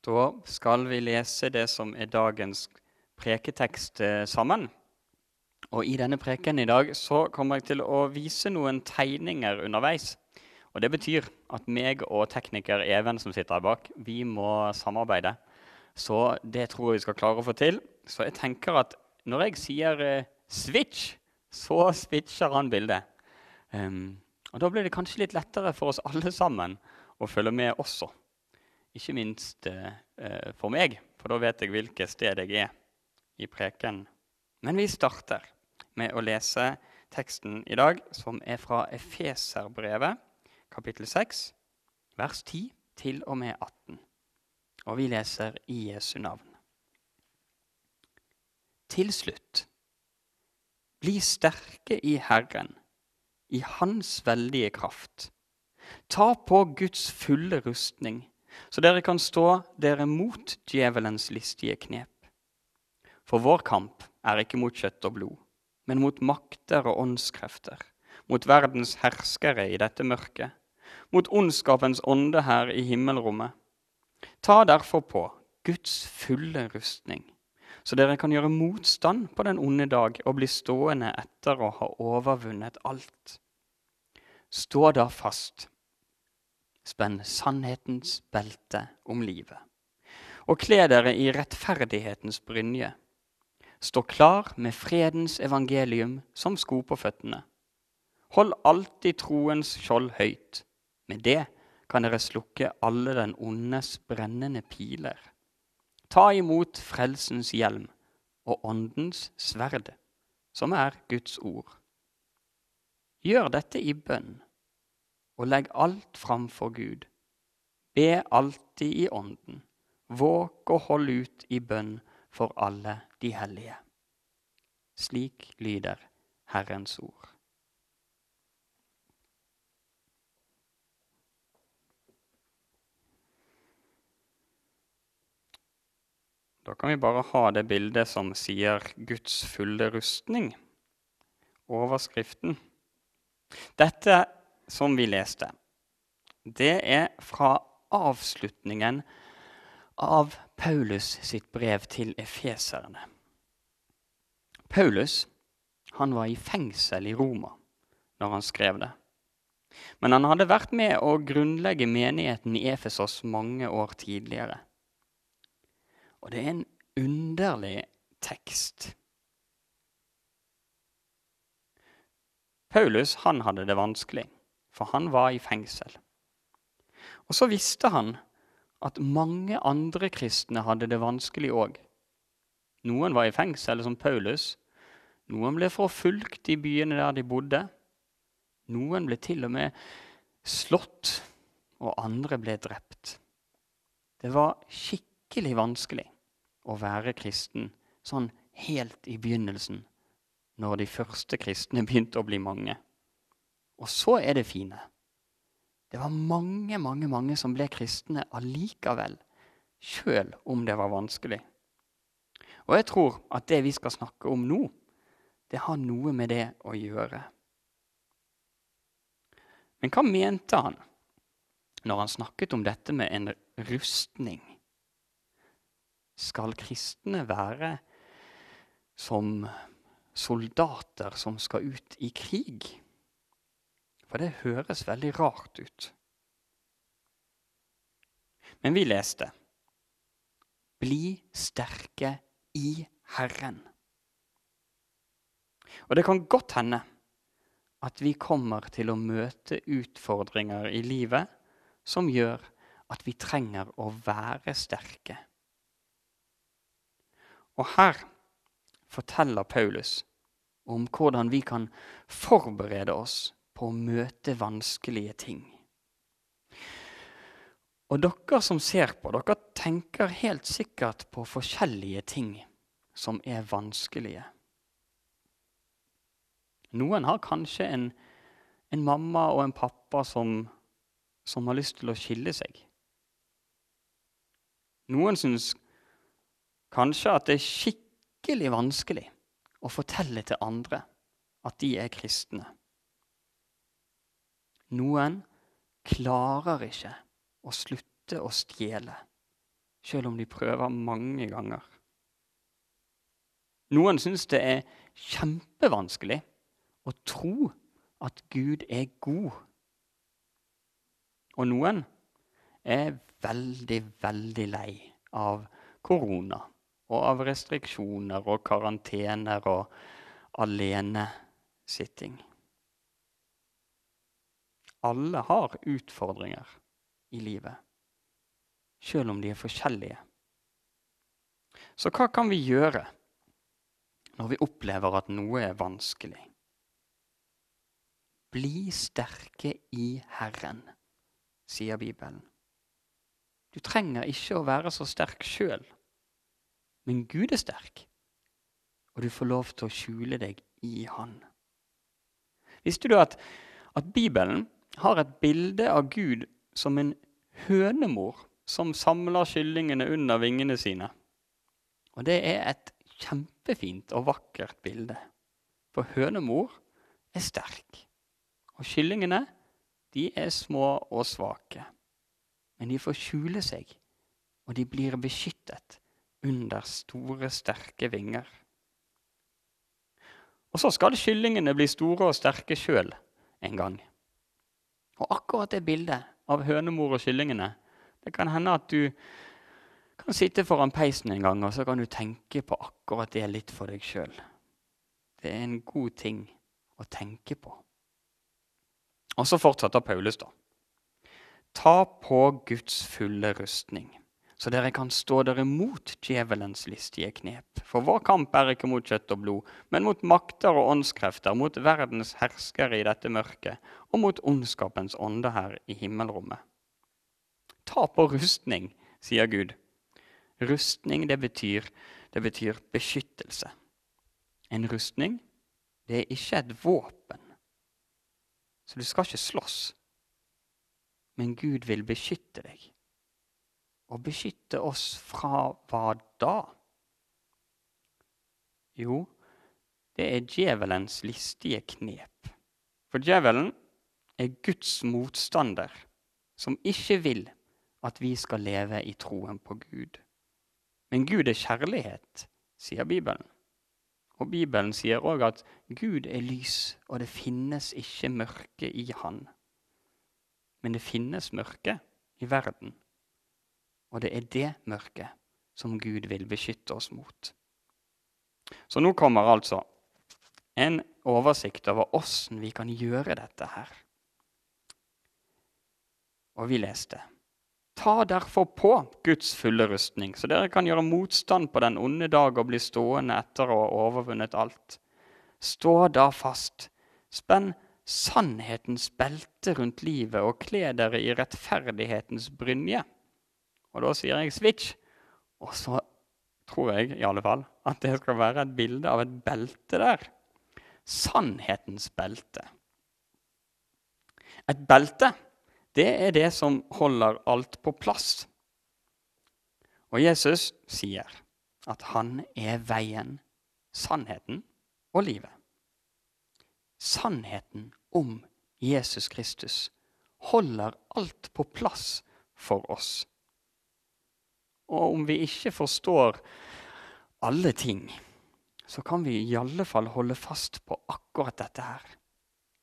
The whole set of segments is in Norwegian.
Da skal vi lese det som er dagens preketekst eh, sammen. Og I denne preken i dag så kommer jeg til å vise noen tegninger underveis. Og Det betyr at meg og tekniker Even som sitter her bak, vi må samarbeide. Så det tror jeg vi skal klare å få til. Så jeg tenker at når jeg sier eh, 'switch', så switcher han bildet. Um, og Da blir det kanskje litt lettere for oss alle sammen å følge med også. Ikke minst eh, for meg, for da vet jeg hvilket sted jeg er i preken. Men vi starter med å lese teksten i dag, som er fra Efeserbrevet, kapittel 6, vers 10 til og med 18. Og vi leser i Jesu navn. Til slutt, bli sterke i Herren, i Hans veldige kraft. Ta på Guds fulle rustning så dere kan stå dere mot djevelens listige knep. For vår kamp er ikke mot kjøtt og blod, men mot makter og åndskrefter, mot verdens herskere i dette mørket, mot ondskapens ånde her i himmelrommet. Ta derfor på Guds fulle rustning, så dere kan gjøre motstand på den onde dag og bli stående etter å ha overvunnet alt. Stå da fast Spenn sannhetens belte om livet. Og kle dere i rettferdighetens brynje. Stå klar med fredens evangelium som sko på føttene. Hold alltid troens skjold høyt. Med det kan dere slukke alle den ondes brennende piler. Ta imot frelsens hjelm og åndens sverd, som er Guds ord. Gjør dette i bønn og legg alt fram for Gud. Be alltid i Ånden. Våg og hold ut i bønn for alle de hellige. Slik lyder Herrens ord. Da kan vi bare ha det bildet som sier 'Guds fulle rustning'. Overskriften. Dette som vi leste, det er fra avslutningen av Paulus sitt brev til efeserne. Paulus han var i fengsel i Roma når han skrev det. Men han hadde vært med å grunnlegge menigheten i Efesos mange år tidligere. Og det er en underlig tekst. Paulus han hadde det vanskelig for han var i fengsel. Og så visste han at mange andre kristne hadde det vanskelig òg. Noen var i fengsel, som Paulus. Noen ble forfulgt i byene der de bodde. Noen ble til og med slått, og andre ble drept. Det var skikkelig vanskelig å være kristen sånn helt i begynnelsen, når de første kristne begynte å bli mange. Og så er det fine. Det var mange, mange, mange som ble kristne allikevel, sjøl om det var vanskelig. Og jeg tror at det vi skal snakke om nå, det har noe med det å gjøre. Men hva mente han når han snakket om dette med en rustning? Skal kristne være som soldater som skal ut i krig? For det høres veldig rart ut. Men vi leste Bli sterke i Herren. Og det kan godt hende at vi kommer til å møte utfordringer i livet som gjør at vi trenger å være sterke. Og her forteller Paulus om hvordan vi kan forberede oss på å møte vanskelige ting. Og dere som ser på, dere tenker helt sikkert på forskjellige ting som er vanskelige. Noen har kanskje en, en mamma og en pappa som, som har lyst til å skille seg. Noen syns kanskje at det er skikkelig vanskelig å fortelle til andre at de er kristne. Noen klarer ikke å slutte å stjele. selv om de prøver mange ganger. Noen syns det er kjempevanskelig å tro at Gud er god. Og noen er veldig, veldig lei av korona og av restriksjoner og karantener og alenesitting. Alle har utfordringer i livet, sjøl om de er forskjellige. Så hva kan vi gjøre når vi opplever at noe er vanskelig? Bli sterke i Herren, sier Bibelen. Du trenger ikke å være så sterk sjøl, men Gud er sterk, og du får lov til å skjule deg i Han. Visste du at, at Bibelen har et bilde av Gud som en hønemor som samler kyllingene under vingene sine? Og det er et kjempefint og vakkert bilde. For hønemor er sterk. Og kyllingene, de er små og svake men de får skjule seg, og de blir beskyttet under store, sterke vinger. Og så skal kyllingene bli store og sterke sjøl en gang. Og akkurat det bildet av hønemor og kyllingene Det kan hende at du kan sitte foran peisen en gang og så kan du tenke på akkurat det litt for deg sjøl. Det er en god ting å tenke på. Og så fortsetter Paulus, da. Ta på Guds fulle rustning, så dere kan stå dere mot djevelens listige knep. For vår kamp er ikke mot kjøtt og blod, men mot makter og åndskrefter, mot verdens herskere i dette mørket, og mot ondskapens ånde her i himmelrommet. Ta på rustning, sier Gud. Rustning, det betyr, det betyr beskyttelse. En rustning, det er ikke et våpen. Så du skal ikke slåss men Gud vil beskytte deg. Og beskytte oss fra hva da? Jo, det er djevelens listige knep. For djevelen er Guds motstander, som ikke vil at vi skal leve i troen på Gud. Men Gud er kjærlighet, sier Bibelen. Og Bibelen sier òg at Gud er lys, og det finnes ikke mørke i Han. Men det finnes mørke i verden, og det er det mørket som Gud vil beskytte oss mot. Så nå kommer altså en oversikt over åssen vi kan gjøre dette her. Og vi leste Ta derfor på Guds fulle rustning, så dere kan gjøre motstand på den onde dag og bli stående etter å ha overvunnet alt. Stå da fast, spenn sannhetens belte rundt livet og kle dere i rettferdighetens brynje. Og da sier jeg switch. Og så tror jeg i alle fall at det skal være et bilde av et belte der. Sannhetens belte. Et belte, det er det som holder alt på plass. Og Jesus sier at han er veien, sannheten og livet. Sannheten om Jesus Kristus holder alt på plass for oss. Og om vi ikke forstår alle ting, så kan vi i alle fall holde fast på akkurat dette her.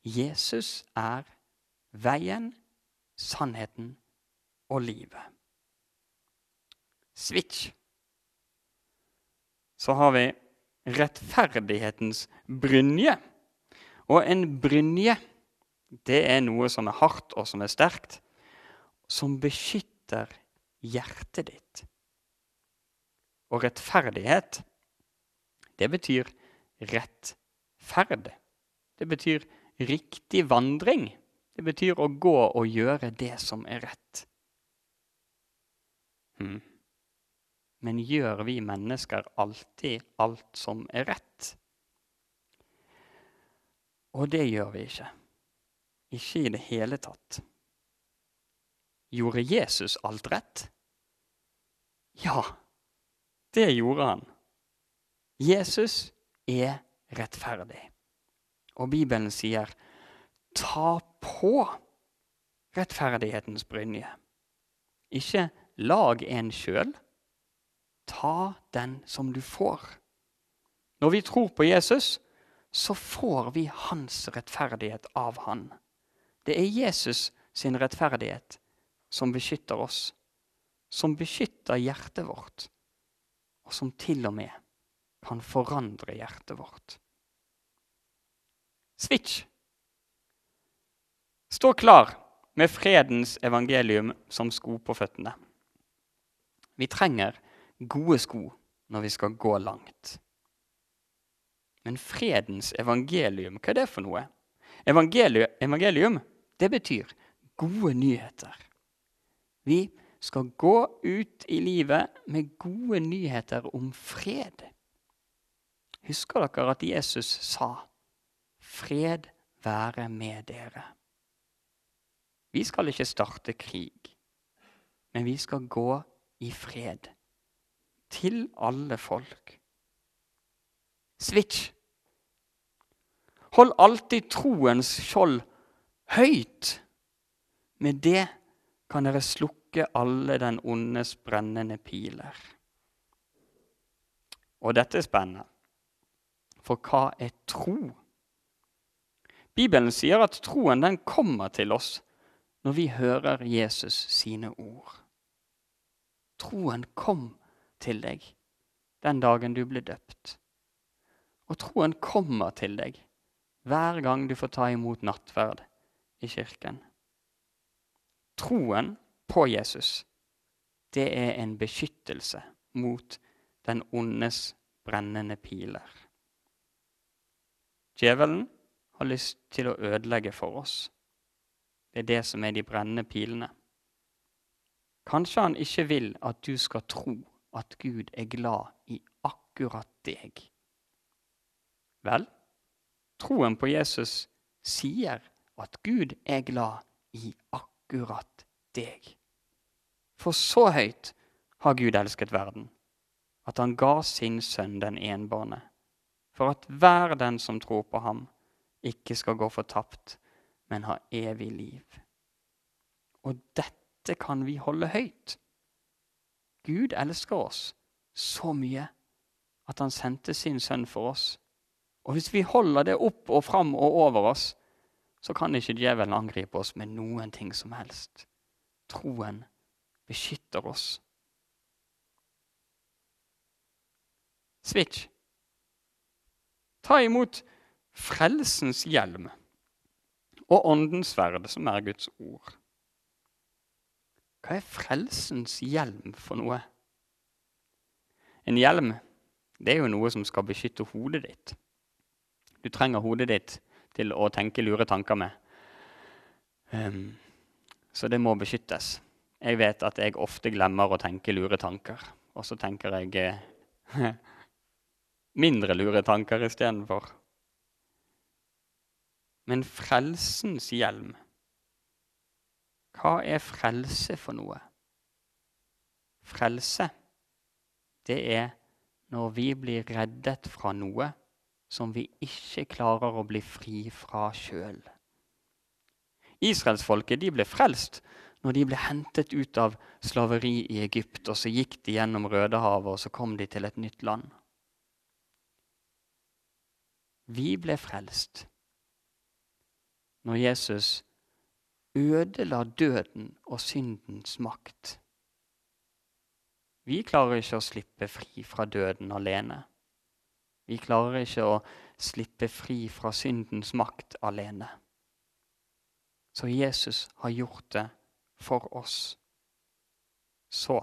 Jesus er veien, sannheten og livet. Switch. Så har vi rettferdighetens brynje. Og en brynje, det er noe som er hardt og som er sterkt, som beskytter hjertet ditt. Og rettferdighet, det betyr rettferd. Det betyr riktig vandring. Det betyr å gå og gjøre det som er rett. Hmm. Men gjør vi mennesker alltid alt som er rett? Og det gjør vi ikke. Ikke i det hele tatt. Gjorde Jesus alt rett? Ja, det gjorde han. Jesus er rettferdig. Og Bibelen sier, 'ta på rettferdighetens brynje'. Ikke lag en sjøl, ta den som du får. Når vi tror på Jesus, så får vi hans rettferdighet av han. Det er Jesus sin rettferdighet som beskytter oss, som beskytter hjertet vårt, og som til og med kan forandre hjertet vårt. Switch! Stå klar med fredens evangelium som sko på føttene. Vi trenger gode sko når vi skal gå langt. Men fredens evangelium, hva er det for noe? Evangelium, evangelium det betyr gode nyheter. Vi skal gå ut i livet med gode nyheter om fred. Husker dere at Jesus sa 'Fred være med dere'? Vi skal ikke starte krig, men vi skal gå i fred. Til alle folk. Switch. Hold alltid troens skjold høyt. Med det kan dere slukke alle den ondes brennende piler. Og dette er spennende. For hva er tro? Bibelen sier at troen den kommer til oss når vi hører Jesus sine ord. Troen kom til deg den dagen du ble døpt. Og troen kommer til deg hver gang du får ta imot nattverd i kirken. Troen på Jesus, det er en beskyttelse mot den ondes brennende piler. Djevelen har lyst til å ødelegge for oss. Det er det som er de brennende pilene. Kanskje han ikke vil at du skal tro at Gud er glad i akkurat deg. Vel, troen på Jesus sier at Gud er glad i akkurat deg. For så høyt har Gud elsket verden, at han ga sin sønn den enbårne, for at hver den som tror på ham, ikke skal gå fortapt, men ha evig liv. Og dette kan vi holde høyt. Gud elsker oss så mye at han sendte sin sønn for oss. Og hvis vi holder det opp og fram og over oss, så kan ikke djevelen angripe oss med noen ting som helst. Troen beskytter oss. Switch. Ta imot frelsens hjelm og åndens sverd, som er Guds ord. Hva er frelsens hjelm for noe? En hjelm det er jo noe som skal beskytte hodet ditt. Du trenger hodet ditt til å tenke lure tanker med. Um, så det må beskyttes. Jeg vet at jeg ofte glemmer å tenke lure tanker. Og så tenker jeg eh, mindre lure tanker istedenfor. Men frelsens hjelm Hva er frelse for noe? Frelse, det er når vi blir reddet fra noe som vi ikke klarer å bli fri fra sjøl. Israelsfolket ble frelst når de ble hentet ut av slaveri i Egypt, og så gikk de gjennom Rødehavet, og så kom de til et nytt land. Vi ble frelst når Jesus ødela døden og syndens makt. Vi klarer ikke å slippe fri fra døden alene. Vi klarer ikke å slippe fri fra syndens makt alene. Så Jesus har gjort det for oss. Så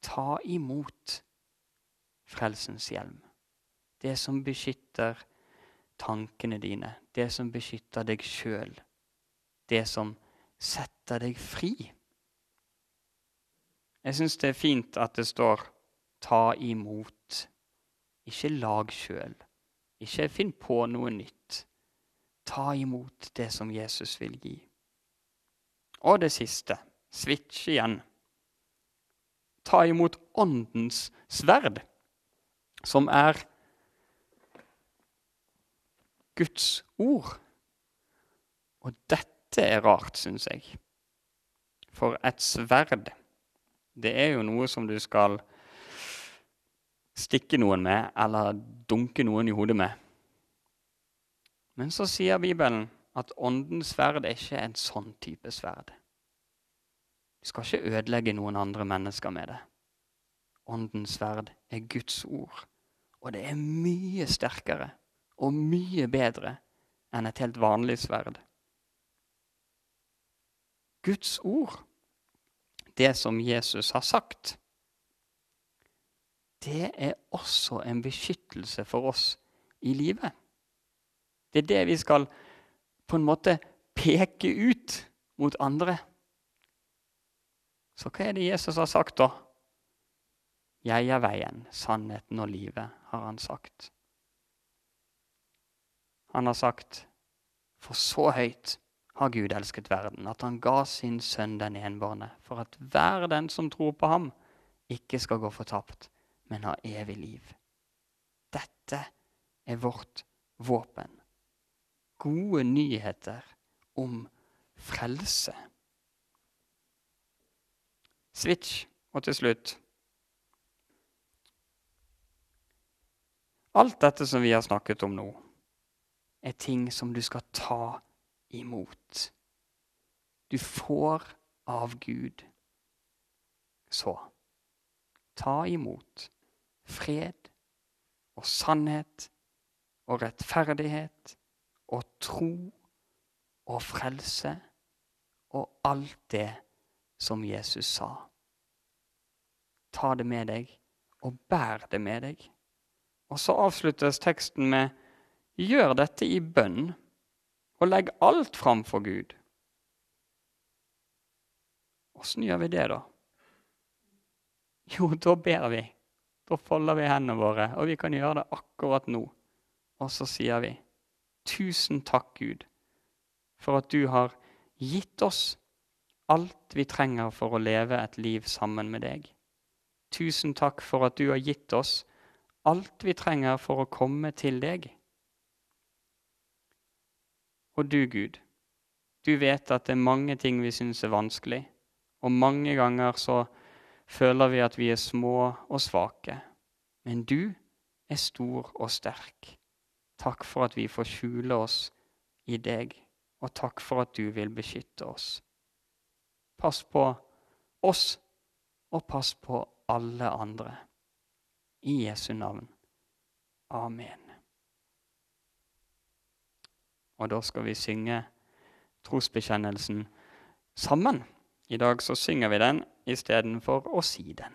ta imot frelsens hjelm, det som beskytter tankene dine, det som beskytter deg sjøl, det som setter deg fri. Jeg syns det er fint at det står 'ta imot'. Ikke lag sjøl. Ikke finn på noe nytt. Ta imot det som Jesus vil gi. Og det siste switch igjen. Ta imot Åndens sverd, som er Guds ord. Og dette er rart, syns jeg. For et sverd, det er jo noe som du skal stikke noen med eller dunke noen i hodet med. Men så sier Bibelen at åndens sverd er ikke en sånn type sverd. Du skal ikke ødelegge noen andre mennesker med det. Åndens sverd er Guds ord, og det er mye sterkere og mye bedre enn et helt vanlig sverd. Guds ord, det som Jesus har sagt, det er også en beskyttelse for oss i livet. Det er det vi skal på en måte peke ut mot andre. Så hva er det Jesus har sagt, da? Jeg er veien, sannheten og livet, har han sagt. Han har sagt, for så høyt har Gud elsket verden, at han ga sin sønn den enbårne, for at hver den som tror på ham, ikke skal gå fortapt, men ha evig liv. Dette er vårt våpen. Gode nyheter om frelse. Switch og til slutt Alt dette som vi har snakket om nå, er ting som du skal ta imot. Du får av Gud. Så ta imot fred og sannhet og rettferdighet og tro og frelse og alt det som Jesus sa. Ta det med deg og bær det med deg. Og så avsluttes teksten med gjør dette i bønn og legg alt fram for Gud. Åssen gjør vi det, da? Jo, da ber vi. Da folder vi hendene våre, og vi kan gjøre det akkurat nå. Og så sier vi, tusen takk, Gud, for at du har gitt oss alt vi trenger for å leve et liv sammen med deg. Tusen takk for at du har gitt oss alt vi trenger for å komme til deg. Og du, Gud, du vet at det er mange ting vi syns er vanskelig, og mange ganger så føler vi at vi er små og svake. Men du er stor og sterk. Takk for at vi får skjule oss i deg, og takk for at du vil beskytte oss. Pass på oss, og pass på alle andre. I Jesu navn. Amen. Og da skal vi synge trosbekjennelsen sammen. I dag så synger vi den istedenfor å si den.